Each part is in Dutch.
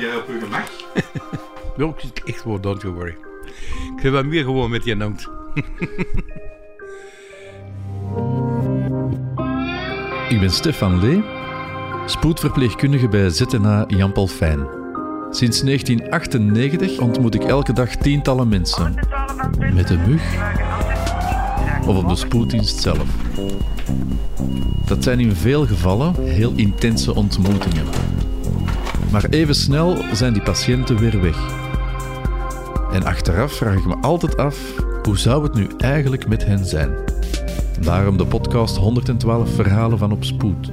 jij op je gemak? Ja, ik gewoon, don't you worry. Ik heb wat meer gewoon met je noot. Ik ben Stefan Lee, spoedverpleegkundige bij ZNA Jan Paul Fijn. Sinds 1998 ontmoet ik elke dag tientallen mensen. Met een mug of op de spoeddienst zelf. Dat zijn in veel gevallen heel intense ontmoetingen. Maar even snel zijn die patiënten weer weg. En achteraf vraag ik me altijd af, hoe zou het nu eigenlijk met hen zijn? Daarom de podcast 112 Verhalen van op Spoed.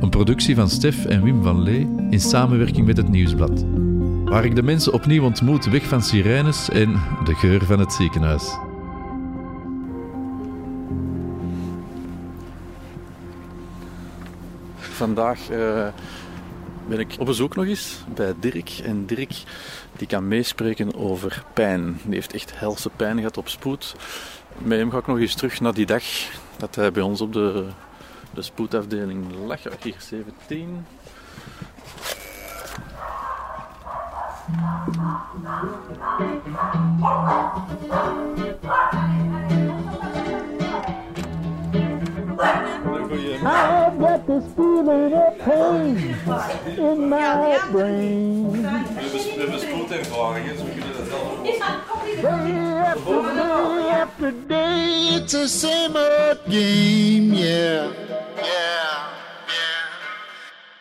Een productie van Stef en Wim van Lee in samenwerking met het Nieuwsblad. Waar ik de mensen opnieuw ontmoet weg van sirenes en de geur van het ziekenhuis. Vandaag eh, ben ik op bezoek nog eens bij Dirk. En Dirk die kan meespreken over pijn. Die heeft echt helse pijn gehad op spoed. Met hem ga ik nog eens terug naar die dag dat hij bij ons op de, de spoedafdeling lag. Hier 17. I've got this feeling of pain in my brain. We hebben spoedervaring, dus we kunnen dat zelf. Day after day after day, it's the same old game, yeah. Yeah, yeah.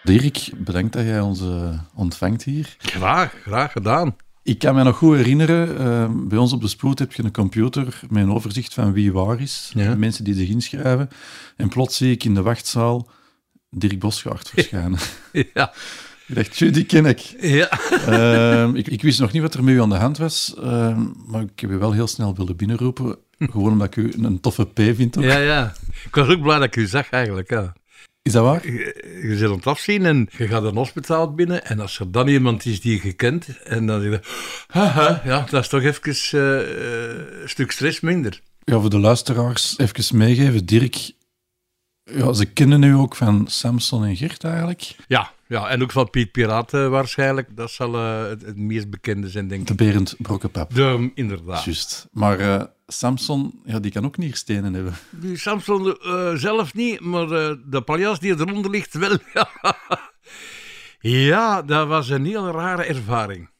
Dirk, bedankt dat jij ons eh, ontvangt hier. Graag, graag gedaan. Ik kan me nog goed herinneren, eh, bij ons op de spoed heb je een computer met een overzicht van wie waar is. Ja. Mensen die zich inschrijven. En plots zie ik in de wachtzaal Dirk Bosgaard verschijnen. Ja. ik dacht, "Tjoe, die ken ik. Ja. Ehm, ik. Ik wist nog niet wat er met u aan de hand was, ehm, maar ik heb u wel heel snel willen binnenroepen. Gewoon omdat ik u een toffe P vind. Ook. Ja, ja. Ik was ook blij dat ik u zag eigenlijk. Ja. Is dat waar? Je, je zit aan het afzien en je gaat een hospitaal binnen. En als er dan iemand is die je kent, en dan zeg je, haha, ja, dat is toch even eh, eh, een stuk stress minder. Ja, voor de luisteraars even meegeven. Dirk, ja, ze kennen u ook van Samson en Gert eigenlijk. Ja, ja, en ook van Piet Piraten waarschijnlijk. Dat zal eh, het, het meest bekende zijn, denk De ik. Berend Brokkenpap. De, inderdaad. Juist. Maar eh, Samson, ja, die kan ook nierstenen hebben. Die Samson eh, zelf niet, maar eh, de paljas die eronder ligt wel. ja, dat was een heel rare ervaring.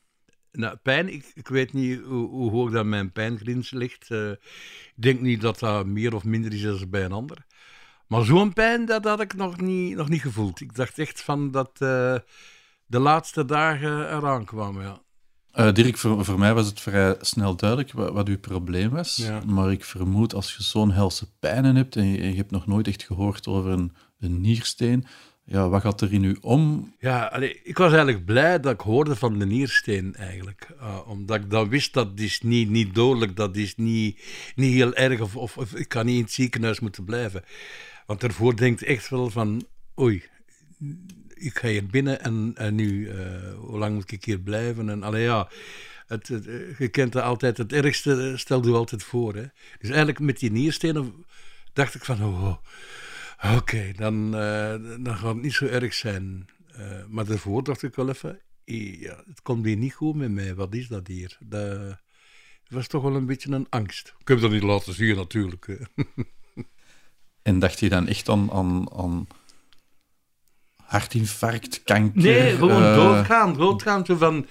Nou, pijn, ik, ik weet niet hoe, hoe hoog dat mijn pijngrens ligt. Eh, ik denk niet dat dat meer of minder is dan bij een ander. Maar zo'n pijn, dat had ik nog niet, nog niet gevoeld. Ik dacht echt van dat eh, de laatste dagen eraan kwamen, ja. Eh, Dirk, voor, voor mij was het vrij snel duidelijk wat, wat uw probleem was. Ja. Maar ik vermoed als je zo'n helse pijnen hebt en je, en je hebt nog nooit echt gehoord over een, een niersteen, ja, wat gaat er in u om? Ja, allee, ik was eigenlijk blij dat ik hoorde van de niersteen eigenlijk. Uh, omdat ik dan wist dat is niet, niet dodelijk, dat is niet, niet heel erg of, of, of ik kan niet in het ziekenhuis moeten blijven. Want daarvoor denkt echt wel van, oei, ik ga hier binnen en, en nu, uh, hoe lang moet ik hier blijven? En ja, het, het, je kent altijd, het ergste stel je altijd voor. Hè? Dus eigenlijk met die nierstenen dacht ik van, oh, Oké, okay, dan, dan gaat het niet zo erg zijn. Maar daarvoor dacht ik wel even, ja, het komt hier niet goed met mij. Wat is dat hier? Dat was toch wel een beetje een angst. Ik heb dat niet laten zien natuurlijk. en dacht je dan echt aan, aan, aan hartinfarct, kanker? Nee, gewoon uh... doodgaan. Doodgaan, zo van...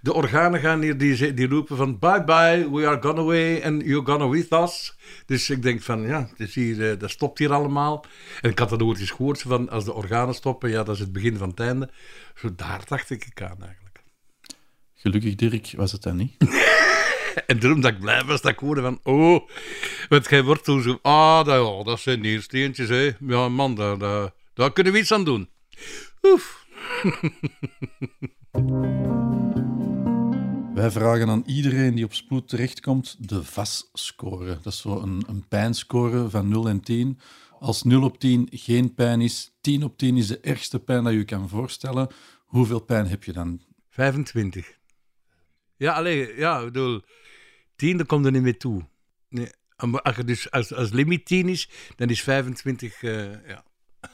De organen gaan hier, die, die roepen van bye bye, we are gone away and you're gone with us. Dus ik denk van, ja, is hier, dat stopt hier allemaal. En ik had dat ooit eens gehoord, van als de organen stoppen, ja, dat is het begin van het einde. Zo daar dacht ik aan eigenlijk. Gelukkig, Dirk, was het dan niet. en daarom dat ik blij was, dat ik hoorde van, oh, want gij wordt toen zo, ah, dat, oh, dat zijn niersteentjes, hè. Ja, man, daar, daar, daar kunnen we iets aan doen. Oef. Wij vragen aan iedereen die op spoed terechtkomt de VAS-score. Dat is zo een, een pijnscore van 0 en 10. Als 0 op 10 geen pijn is, 10 op 10 is de ergste pijn dat je kan voorstellen. Hoeveel pijn heb je dan? 25. Ja, alleen, ja, ik bedoel, 10, daar komt er niet mee toe. Nee, als, je dus, als, als limiet 10 is, dan is 25, uh, ja.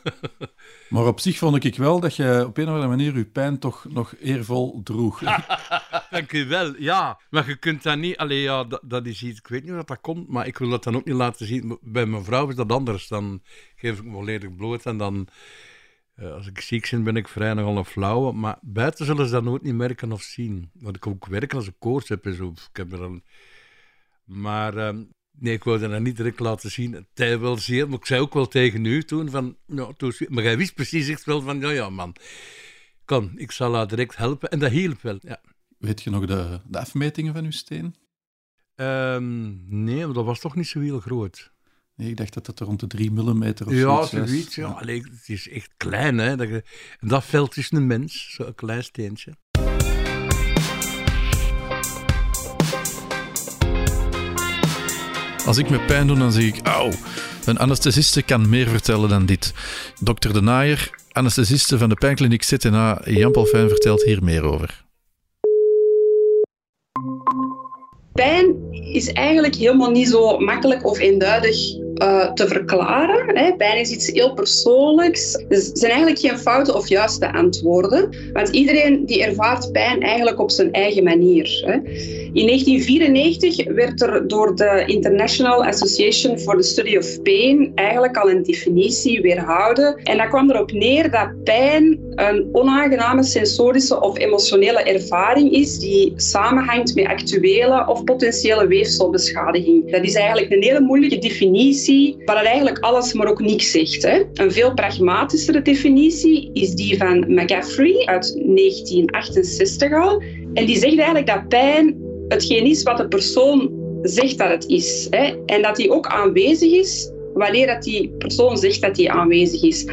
Maar op zich vond ik wel dat je op een of andere manier je pijn toch nog eervol droeg. Dank u wel, ja. Maar je kunt dat niet... Allee, ja, dat, dat is iets... Ik weet niet hoe dat komt, maar ik wil dat dan ook niet laten zien. Bij mijn vrouw is dat anders. Dan geef ik me volledig bloot en dan... eh, als ik ziek ben, ben ik vrij nogal een flauwe. Maar buiten zullen ze dat nooit niet merken of zien. Want ik ook werken als ik koorts heb en zo. Ik heb er een... Maar... ehm, Nee, ik wou dat niet direct laten zien. Deed wel zeer, maar ik zei ook wel tegen u toen van... Ja, toen maar jij wist precies echt wel van... Ja, ja, man. Kom, ik zal haar direct helpen. En dat hielp wel, ja. Weet je nog de, de afmetingen van uw steen? Ehm, nee, maar dat was toch niet zo heel groot. Nee, ik dacht dat het rond de 3 mm of ja, zoiets was. zoiets. Ja. Allee, het is echt klein, hè. Dat, en dat veld is een mens, zo'n klein steentje. Als ik me pijn doe, dan zeg ik auw. Een anesthesiste kan meer vertellen dan dit. Dokter De Naaier, anesthesiste van de pijnkliniek ZNA, Jan Paul Fijn vertelt hier meer over. Pijn is eigenlijk helemaal niet zo makkelijk of eenduidig eh, te verklaren. Hè. Pijn is iets heel persoonlijks. Dus er zijn eigenlijk geen foute of juiste antwoorden. Want iedereen die ervaart pijn eigenlijk op zijn eigen manier. Hè. In 1994 werd er door de International Association for the Study of Pain eigenlijk al een definitie weerhouden. En dat kwam erop neer dat pijn een onaangename sensorische of emotionele ervaring is die samenhangt met actuele of potentiële weefselbeschadiging. Dat is eigenlijk een hele moeilijke definitie, waar het eigenlijk alles maar ook niks zegt. Hè. Een veel pragmatischere definitie is die van McGaffrey uit 1968 al. En die zegt eigenlijk dat pijn hetgeen is wat de persoon zegt dat het is. Hè. En dat die ook aanwezig is wanneer dat die persoon zegt dat die aanwezig is.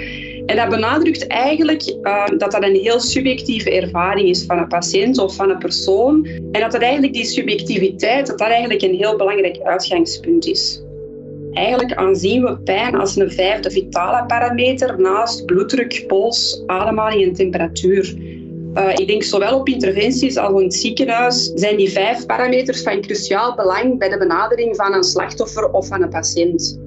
En dat benadrukt eigenlijk eh, dat dat een heel subjectieve ervaring is van een patiënt of van een persoon. En dat dat eigenlijk die subjectiviteit, dat dat eigenlijk een heel belangrijk uitgangspunt is. Eigenlijk aanzien we pijn als een vijfde vitale parameter naast bloeddruk, pols, ademhaling en temperatuur. Uh, ik denk zowel op interventies als in het ziekenhuis zijn die vijf parameters van cruciaal belang bij de benadering van een slachtoffer of van een patiënt.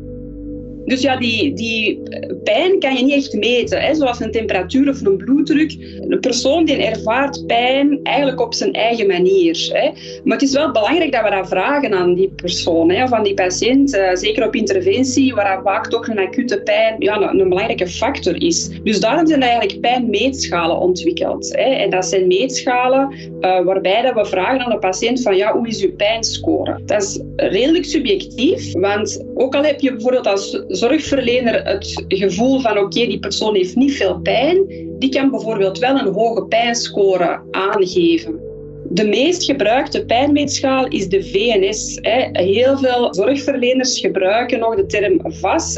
Dus ja, die, die pijn kan je niet echt meten, hè, zoals een temperatuur of een bloeddruk. Een persoon die ervaart pijn eigenlijk op zijn eigen manier. Hè. Maar het is wel belangrijk dat we dat vragen aan die persoon hè, of aan die patiënt. Uh, zeker op interventie, waar vaak toch een acute pijn ja, een, belangrijke factor is. Dus daarom zijn eigenlijk pijnmeetschalen ontwikkeld. Hè. En dat zijn meetschalen uh, waarbij dat we vragen aan de patiënt van ja, hoe is uw pijnscore? Dat is redelijk subjectief, want ook al heb je bijvoorbeeld als zorgverlener het gevoel van oké, die persoon heeft niet veel pijn, die kan bijvoorbeeld wel een hoge pijnscore aangeven. De meest gebruikte pijnmeetschaal is de VNS. Heel veel zorgverleners gebruiken nog de term VAS.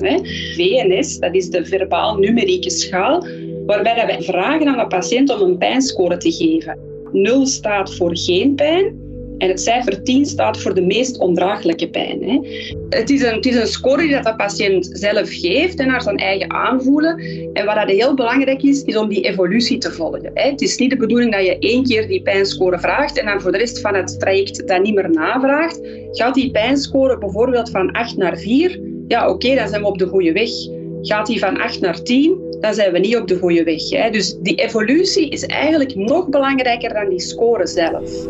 VNS, dat is de verbaal-numerieke schaal, waarbij wij vragen aan de patiënt om een pijnscore te geven. 0 staat voor geen pijn, en het cijfer 10 staat voor de meest ondraaglijke pijn. Hè. Het, is een, het is een score die dat de patiënt zelf geeft en naar zijn eigen aanvoelen. En wat dat heel belangrijk is, is om die evolutie te volgen. Hè. Het is niet de bedoeling dat je één keer die pijnscore vraagt en dan voor de rest van het traject dat niet meer navraagt. Gaat die pijnscore bijvoorbeeld van 8 naar 4? Ja, oké, dan zijn we op de goede weg. Gaat die van 8 naar 10? Dan zijn we niet op de goede weg. Hè. Dus die evolutie is eigenlijk nog belangrijker dan die score zelf.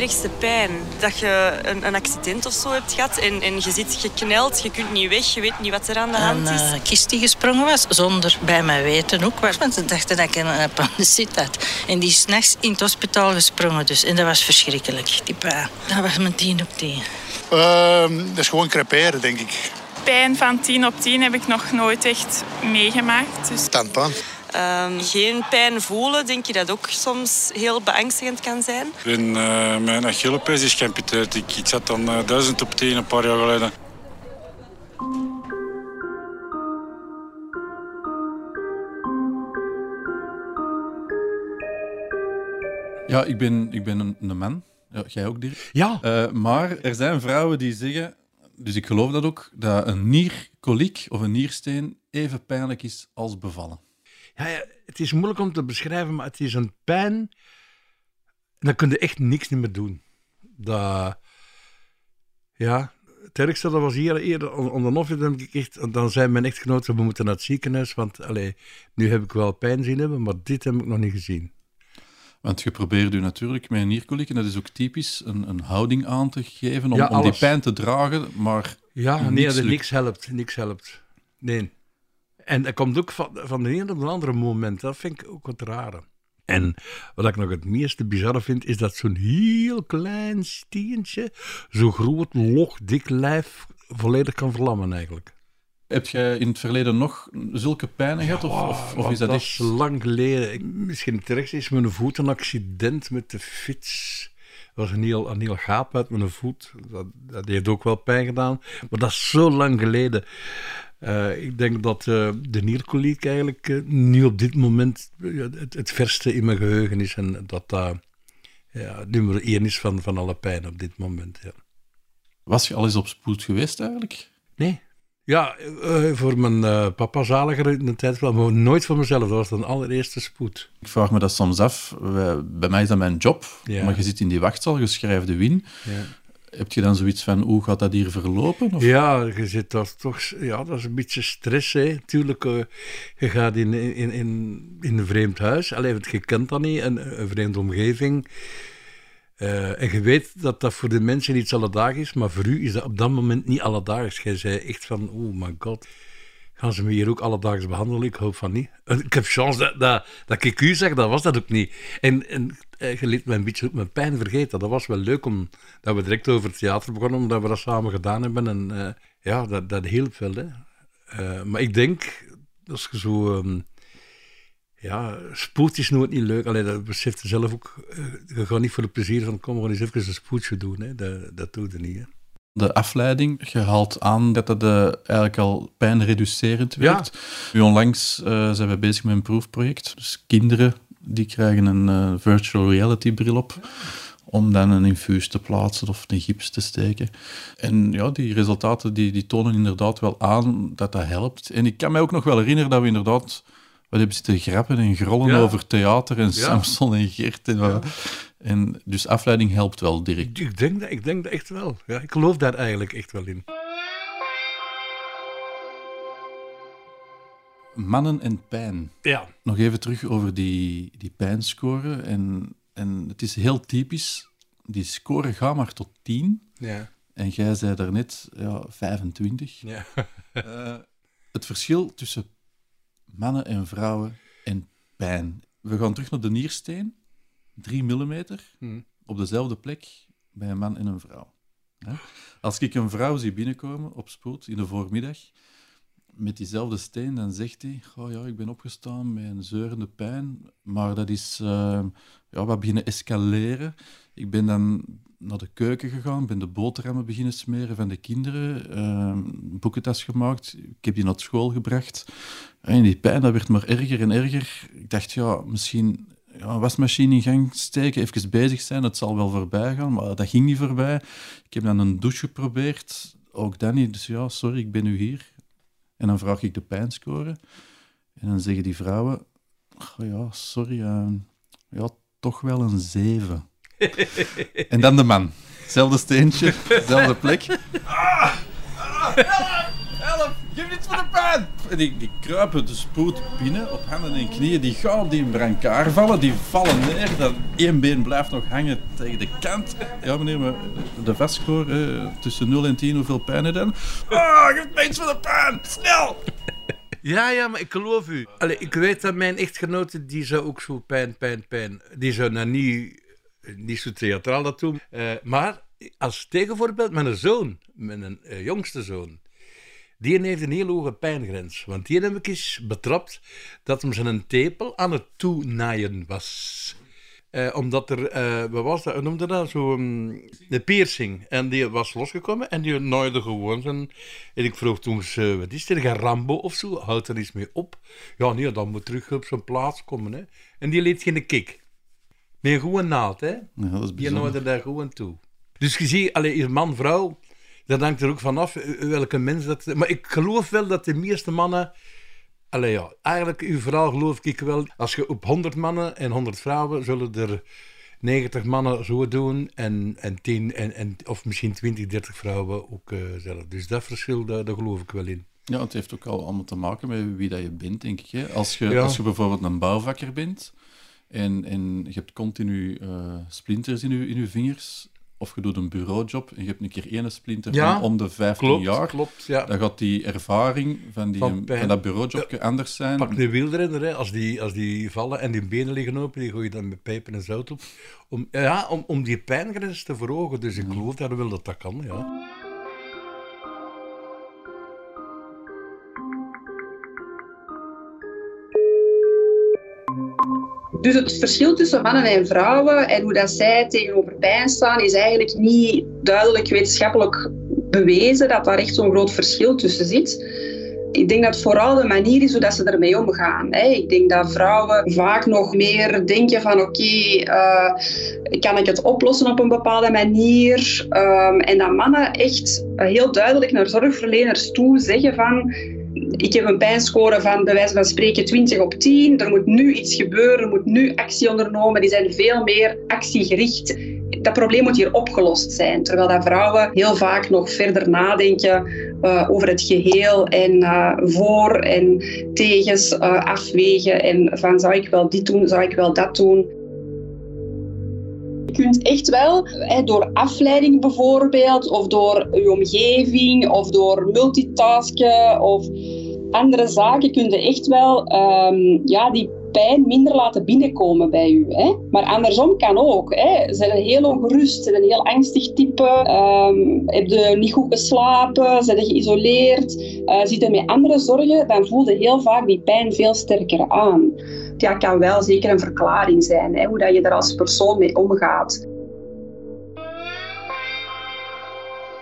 Ergste pijn. Dat je een, een, accident of zo hebt gehad en, en je zit gekneld, je kunt niet weg, je weet niet wat er aan de hand is. Een uh, kist die gesprongen was, zonder bij mijn weten ook. Want ze dachten dat ik een appendicit had. En die is nachts in het hospitaal gesprongen dus. En dat was verschrikkelijk, die pijn. Dat was mijn tien op tien. Uh, dat is gewoon creperen, denk ik. Pijn van 10 op 10 heb ik nog nooit echt meegemaakt. Dus... Tandpijn. Um, geen pijn voelen, denk je dat ook soms heel beangstigend kan zijn? En, uh, mijn Achillepees is geamputeerd. Ik, ik zat dan uh, duizend op tien een paar jaar geleden. Ja, ik ben, ik ben een, een man. Ja, jij ook, Dirk. Ja. Uh, maar er zijn vrouwen die zeggen, dus ik geloof dat ook, dat een nierkoliek of een niersteen even pijnlijk is als bevallen. Ja, ja, het is moeilijk om te beschrijven, maar het is een pijn. Dan kun je echt niks meer doen. Dat, Ja, het ergste dat was hier eerder on- onder dan heb ik echt, dan zei mijn echtgenote, we moeten naar het ziekenhuis, want allee, nu heb ik wel pijn zien hebben, maar dit heb ik nog niet gezien. Want je probeert u natuurlijk met een nierkoliek, en dat is ook typisch, een, een houding aan te geven om, Ja, om die pijn te dragen, maar Ja, nee, niks niks helpt, niks helpt. Nee. En dat komt ook van, van de ene op de andere moment, dat vind ik ook wat rare. En wat ik nog het meeste bizarre vind, is dat zo'n heel klein steentje, zo groot, log, dik lijf, volledig kan verlammen eigenlijk. Heb jij in het verleden nog zulke pijnen gehad? Of, of, of is dat, echt... is lang geleden. Misschien terecht is mijn voet een accident met de fiets. Was een heel, een heel gaap uit mijn voet. Dat, dat heeft ook wel pijn gedaan. Maar dat is zo lang geleden. Eh, ik denk dat eh, de nierkoliek eigenlijk eh, nu op dit moment het, het verste in mijn geheugen is. En dat dat ja, nummer één is van, van alle pijn op dit moment. Ja. Was je al eens op spoed geweest eigenlijk? Nee. Ja, eh, voor mijn eh, papa zaliger in de tijd wel, maar nooit voor mezelf. Dat was de allereerste spoed. Ik vraag me dat soms af. Bij mij is dat mijn job, Ja. maar je zit in die wachtzaal, je schrijft de win. Ja. Heb je dan zoiets van, hoe gaat dat hier verlopen? Of? Ja, je zit daar toch, ja, dat is een beetje stress. Hè. Tuurlijk, eh, je gaat in, in, in, in een vreemd huis, alleen je kent dat niet, een, een vreemde omgeving. Eh, en je weet dat dat voor de mensen iets alledaags is, maar voor u is dat op dat moment niet alledaags. Jij zei echt van, oh my god, gaan ze me hier ook alledaags behandelen? Ik hoop van niet. En Ik heb chance dat, dat, dat ik u zeg, dat was dat ook niet. En, en eh, je liet me een beetje ook mijn pijn vergeten. Dat was wel leuk om, dat we direct over het theater begonnen, omdat we dat samen gedaan hebben. En eh, ja, dat, dat hielp wel. Hè. Eh, maar ik denk, als je zo... ehm, ja, spoed is nooit niet leuk. Alleen dat beseft je zelf ook. eh, je gaat niet voor het plezier van, kom, we gaan eens even een spoedje doen. Hè. Dat, dat doe je niet. Hè. De afleiding, je haalt aan dat dat eh, eigenlijk al pijnreducerend Ja. werkt. Nu onlangs eh, zijn we bezig met een proefproject. Dus kinderen die krijgen een virtual reality bril op om dan een infuus te plaatsen of een gips te steken. En ja, die resultaten die, die tonen inderdaad wel aan dat dat helpt. En ik kan mij ook nog wel herinneren dat we inderdaad wat hebben zitten grappen en grollen Ja. over theater en Ja. Samson en Geert. En, en dus afleiding helpt wel direct. Ik denk, dat, ik denk dat echt wel. Ja, ik geloof daar eigenlijk echt wel in. Mannen en pijn. Ja. Nog even terug over die, die pijnscore. En, en het is heel typisch. Die score gaat maar tot 10. Ja. En jij zei daarnet ja, 25. Ja. Eh, het verschil tussen mannen en vrouwen en pijn. We gaan terug naar de niersteen. 3 mm Hmm. op dezelfde plek bij een man en een vrouw. Als ik een vrouw zie binnenkomen op spoed in de voormiddag met diezelfde steen, dan zegt hij: oh ja, ik ben opgestaan met een zeurende pijn, maar dat is eh, ja, wat beginnen escaleren. Ik ben dan naar de keuken gegaan, ben de boterhammen beginnen smeren van de kinderen, een boekentas gemaakt, ik heb die naar school gebracht. En die pijn dat werd maar erger en erger. Ik dacht, ja, misschien ja, een wasmachine in gang steken, even bezig zijn, het zal wel voorbij gaan, maar dat ging niet voorbij. Ik heb dan een douche geprobeerd, ook dat niet. Dus ja, sorry, ik ben nu hier. En dan vraag ik de pijnscore. En dan zeggen die vrouwen, "Oh ja, sorry, eh, ja, toch wel een 7. en dan de man. Hetzelfde steentje, dezelfde plek. geef iets voor de pijn! En die, die kruipen de spoed binnen op handen en knieën. Die gaan op die brancard vallen, die vallen neer. Dat één been blijft nog hangen tegen de kant. Ja, meneer, maar de vastscore eh, tussen 0 en 10, hoeveel pijn heb je dan? Ah, geef me iets voor de pijn! Snel! Ja, ja, maar ik geloof u. Allee, ik weet dat mijn echtgenote, die zou ook zo pijn, pijn, pijn. Die zou nou niet, niet zo theatraal dat doen. Eh, maar als tegenvoorbeeld mijn zoon, mijn eh, jongste zoon, die heeft een heel hoge pijngrens. Want die heb ik eens betrapt dat hem zijn tepel aan het toenaaien was. Eh, omdat er, eh, wat was dat, noemde dat, zo um, een piercing. En die was losgekomen en die naaide gewoon zijn... En ik vroeg toen, ze, wat is er, een Rambo of zo? Houdt er iets mee op? Ja, nee, dan moet terug op zijn plaats komen, hè. En die liet geen kick. Een goede naald, hè. Ja, dat is Die bijzonder. naaide daar gewoon toe. Dus je ziet, allee, is man, vrouw, dat hangt er ook vanaf eh, welke mens dat... Maar ik geloof wel dat de meeste mannen... Allee, ja, eigenlijk, uw verhaal geloof ik wel. Als je op 100 mannen en 100 vrouwen zullen er 90 mannen zo doen en, en 10, en, en, of misschien 20, 30 vrouwen ook eh, zelf. Dus dat verschil, daar, daar geloof ik wel in. Ja, het heeft ook al allemaal te maken met wie dat je bent, denk ik. Hè? Als, je, Ja. als je bijvoorbeeld een bouwvakker bent en, en je hebt continu eh, splinters in je, in je vingers, of je doet een bureaujob en je hebt een keer één splinter Ja, om, om de 15 klopt, jaar, klopt, ja. dan gaat die ervaring van, die, Van van, dat bureaujobje anders zijn. Pak de wielrenner, hè, als, die, als die vallen en die benen liggen open, die gooi je dan met pijpen en zout op. Om, ja, om, om die pijngrens te verhogen. Dus ik geloof daar wel dat dat kan, ja. Dus het verschil tussen mannen en vrouwen en hoe dat zij tegenover pijn staan, is eigenlijk niet duidelijk wetenschappelijk bewezen dat daar echt zo'n groot verschil tussen zit. Ik denk dat vooral de manier is hoe ze ermee omgaan. Ik denk dat vrouwen vaak nog meer denken van oké, eh, kan ik het oplossen op een bepaalde manier? Ehm, en dat mannen echt heel duidelijk naar zorgverleners toe zeggen van ik heb een pijnscore van bij wijze van spreken 20 op 10. Er moet nu iets gebeuren, er moet nu actie ondernomen. Die zijn veel meer actiegericht. Dat probleem moet hier opgelost zijn. Terwijl dat vrouwen heel vaak nog verder nadenken eh, over het geheel en eh, voor en tegens eh, afwegen. En van zou ik wel dit doen, zou ik wel dat doen. Je kunt echt wel door afleiding bijvoorbeeld, of door je omgeving, of door multitasken of andere zaken, kun je echt wel ehm, ja, die pijn minder laten binnenkomen bij u. Maar andersom kan ook. Hè? Zijn heel ongerust, zijn een heel angstig type, ehm, heb niet goed geslapen, zijn geïsoleerd, eh zit je met andere zorgen, dan voel je heel vaak die pijn veel sterker aan. Ja, kan wel zeker een verklaring zijn, hè? hoe dat je er als persoon mee omgaat.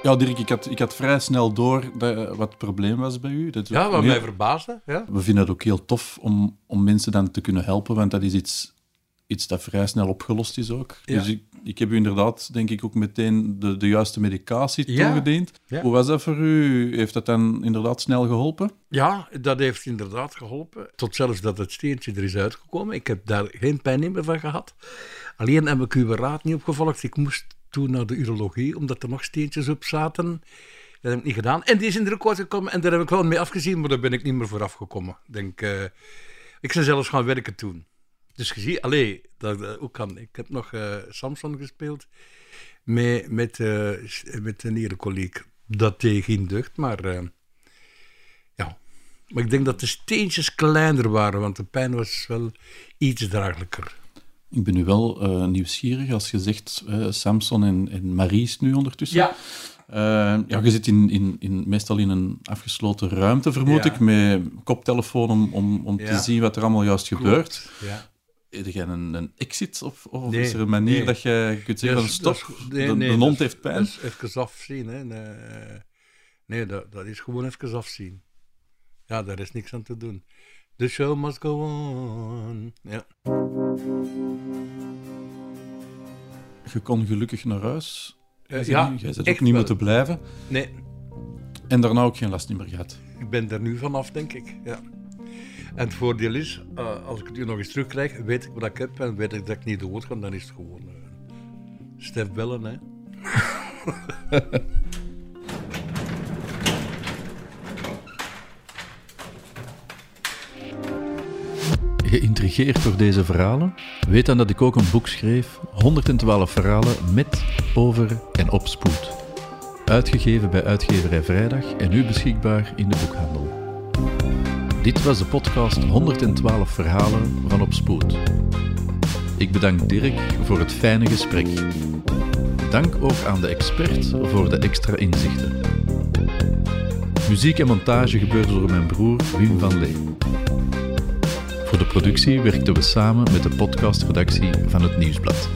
Ja, Dirk, ik had, ik had vrij snel door dat, wat het probleem was bij u. Dat Ja, wat mij verbaasde. Ja. We vinden het ook heel tof om, om mensen dan te kunnen helpen, want dat is iets, iets dat vrij snel opgelost is ook. Ja. Dus ik, ik heb u inderdaad, denk ik, ook meteen de, de juiste medicatie Ja. toegediend. Ja. Hoe was dat voor u? Heeft dat dan inderdaad snel geholpen? Ja, dat heeft inderdaad geholpen. Tot zelfs dat het steentje er is uitgekomen. Ik heb daar geen pijn meer van gehad. Alleen heb ik uw raad niet opgevolgd. Ik moest toen naar de urologie, omdat er nog steentjes op zaten. Dat heb ik niet gedaan. En die is in de record gekomen en daar heb ik wel mee afgezien, maar daar ben ik niet meer voor afgekomen. Denk, eh, ik zou zelfs gaan werken toen. Dus je ziet, allee, dat dat ook kan. Ik heb nog eh, Samson gespeeld met, met, eh, met een nierenkoliek. Dat deed geen deugd, maar eh, ja. Maar ik denk dat de steentjes kleiner waren, want de pijn was wel iets draaglijker. Ik ben nu wel eh, nieuwsgierig als je zegt eh, Samson en, en Maries nu ondertussen. Ja. Eh, ja, je zit in, in, in, meestal in een afgesloten ruimte, vermoed Ja. ik, met koptelefoon om, om, om te zien wat er allemaal juist gebeurt. ja. Heb jij een, een exit of, of Nee, is er een manier nee. dat je kunt zeggen is- dat stop, is- nee, de, de hond is- heeft pijn? Dat is even afzien. Hè. Nee dat, dat is gewoon even afzien. Ja, daar is niks aan te doen. The show must go on. Je kon gelukkig naar huis. Eh, Jij ja, jij bent ook niet wel. moeten blijven. Nee, En daarna ook geen last meer gehad. ik ben er nu vanaf, denk ik. Ja. En het voordeel is, eh, als ik het nu nog eens terugkrijg, weet ik wat ik heb en weet ik dat ik niet dood ga, dan is het gewoon uh, Stef bellen, hè. Geïntrigeerd door deze verhalen? Weet dan dat ik ook een boek schreef, 112 verhalen met, over en op spoed. Uitgegeven bij uitgeverij Vrijdag en nu beschikbaar in de boekhandel. Dit was de podcast 112 verhalen van Op Spoed. Ik bedank Dirk voor het fijne gesprek. Dank ook aan de expert voor de extra inzichten. Muziek en montage gebeurde door mijn broer Wim van Lee. Productie werkten we samen met de podcastredactie van het Nieuwsblad.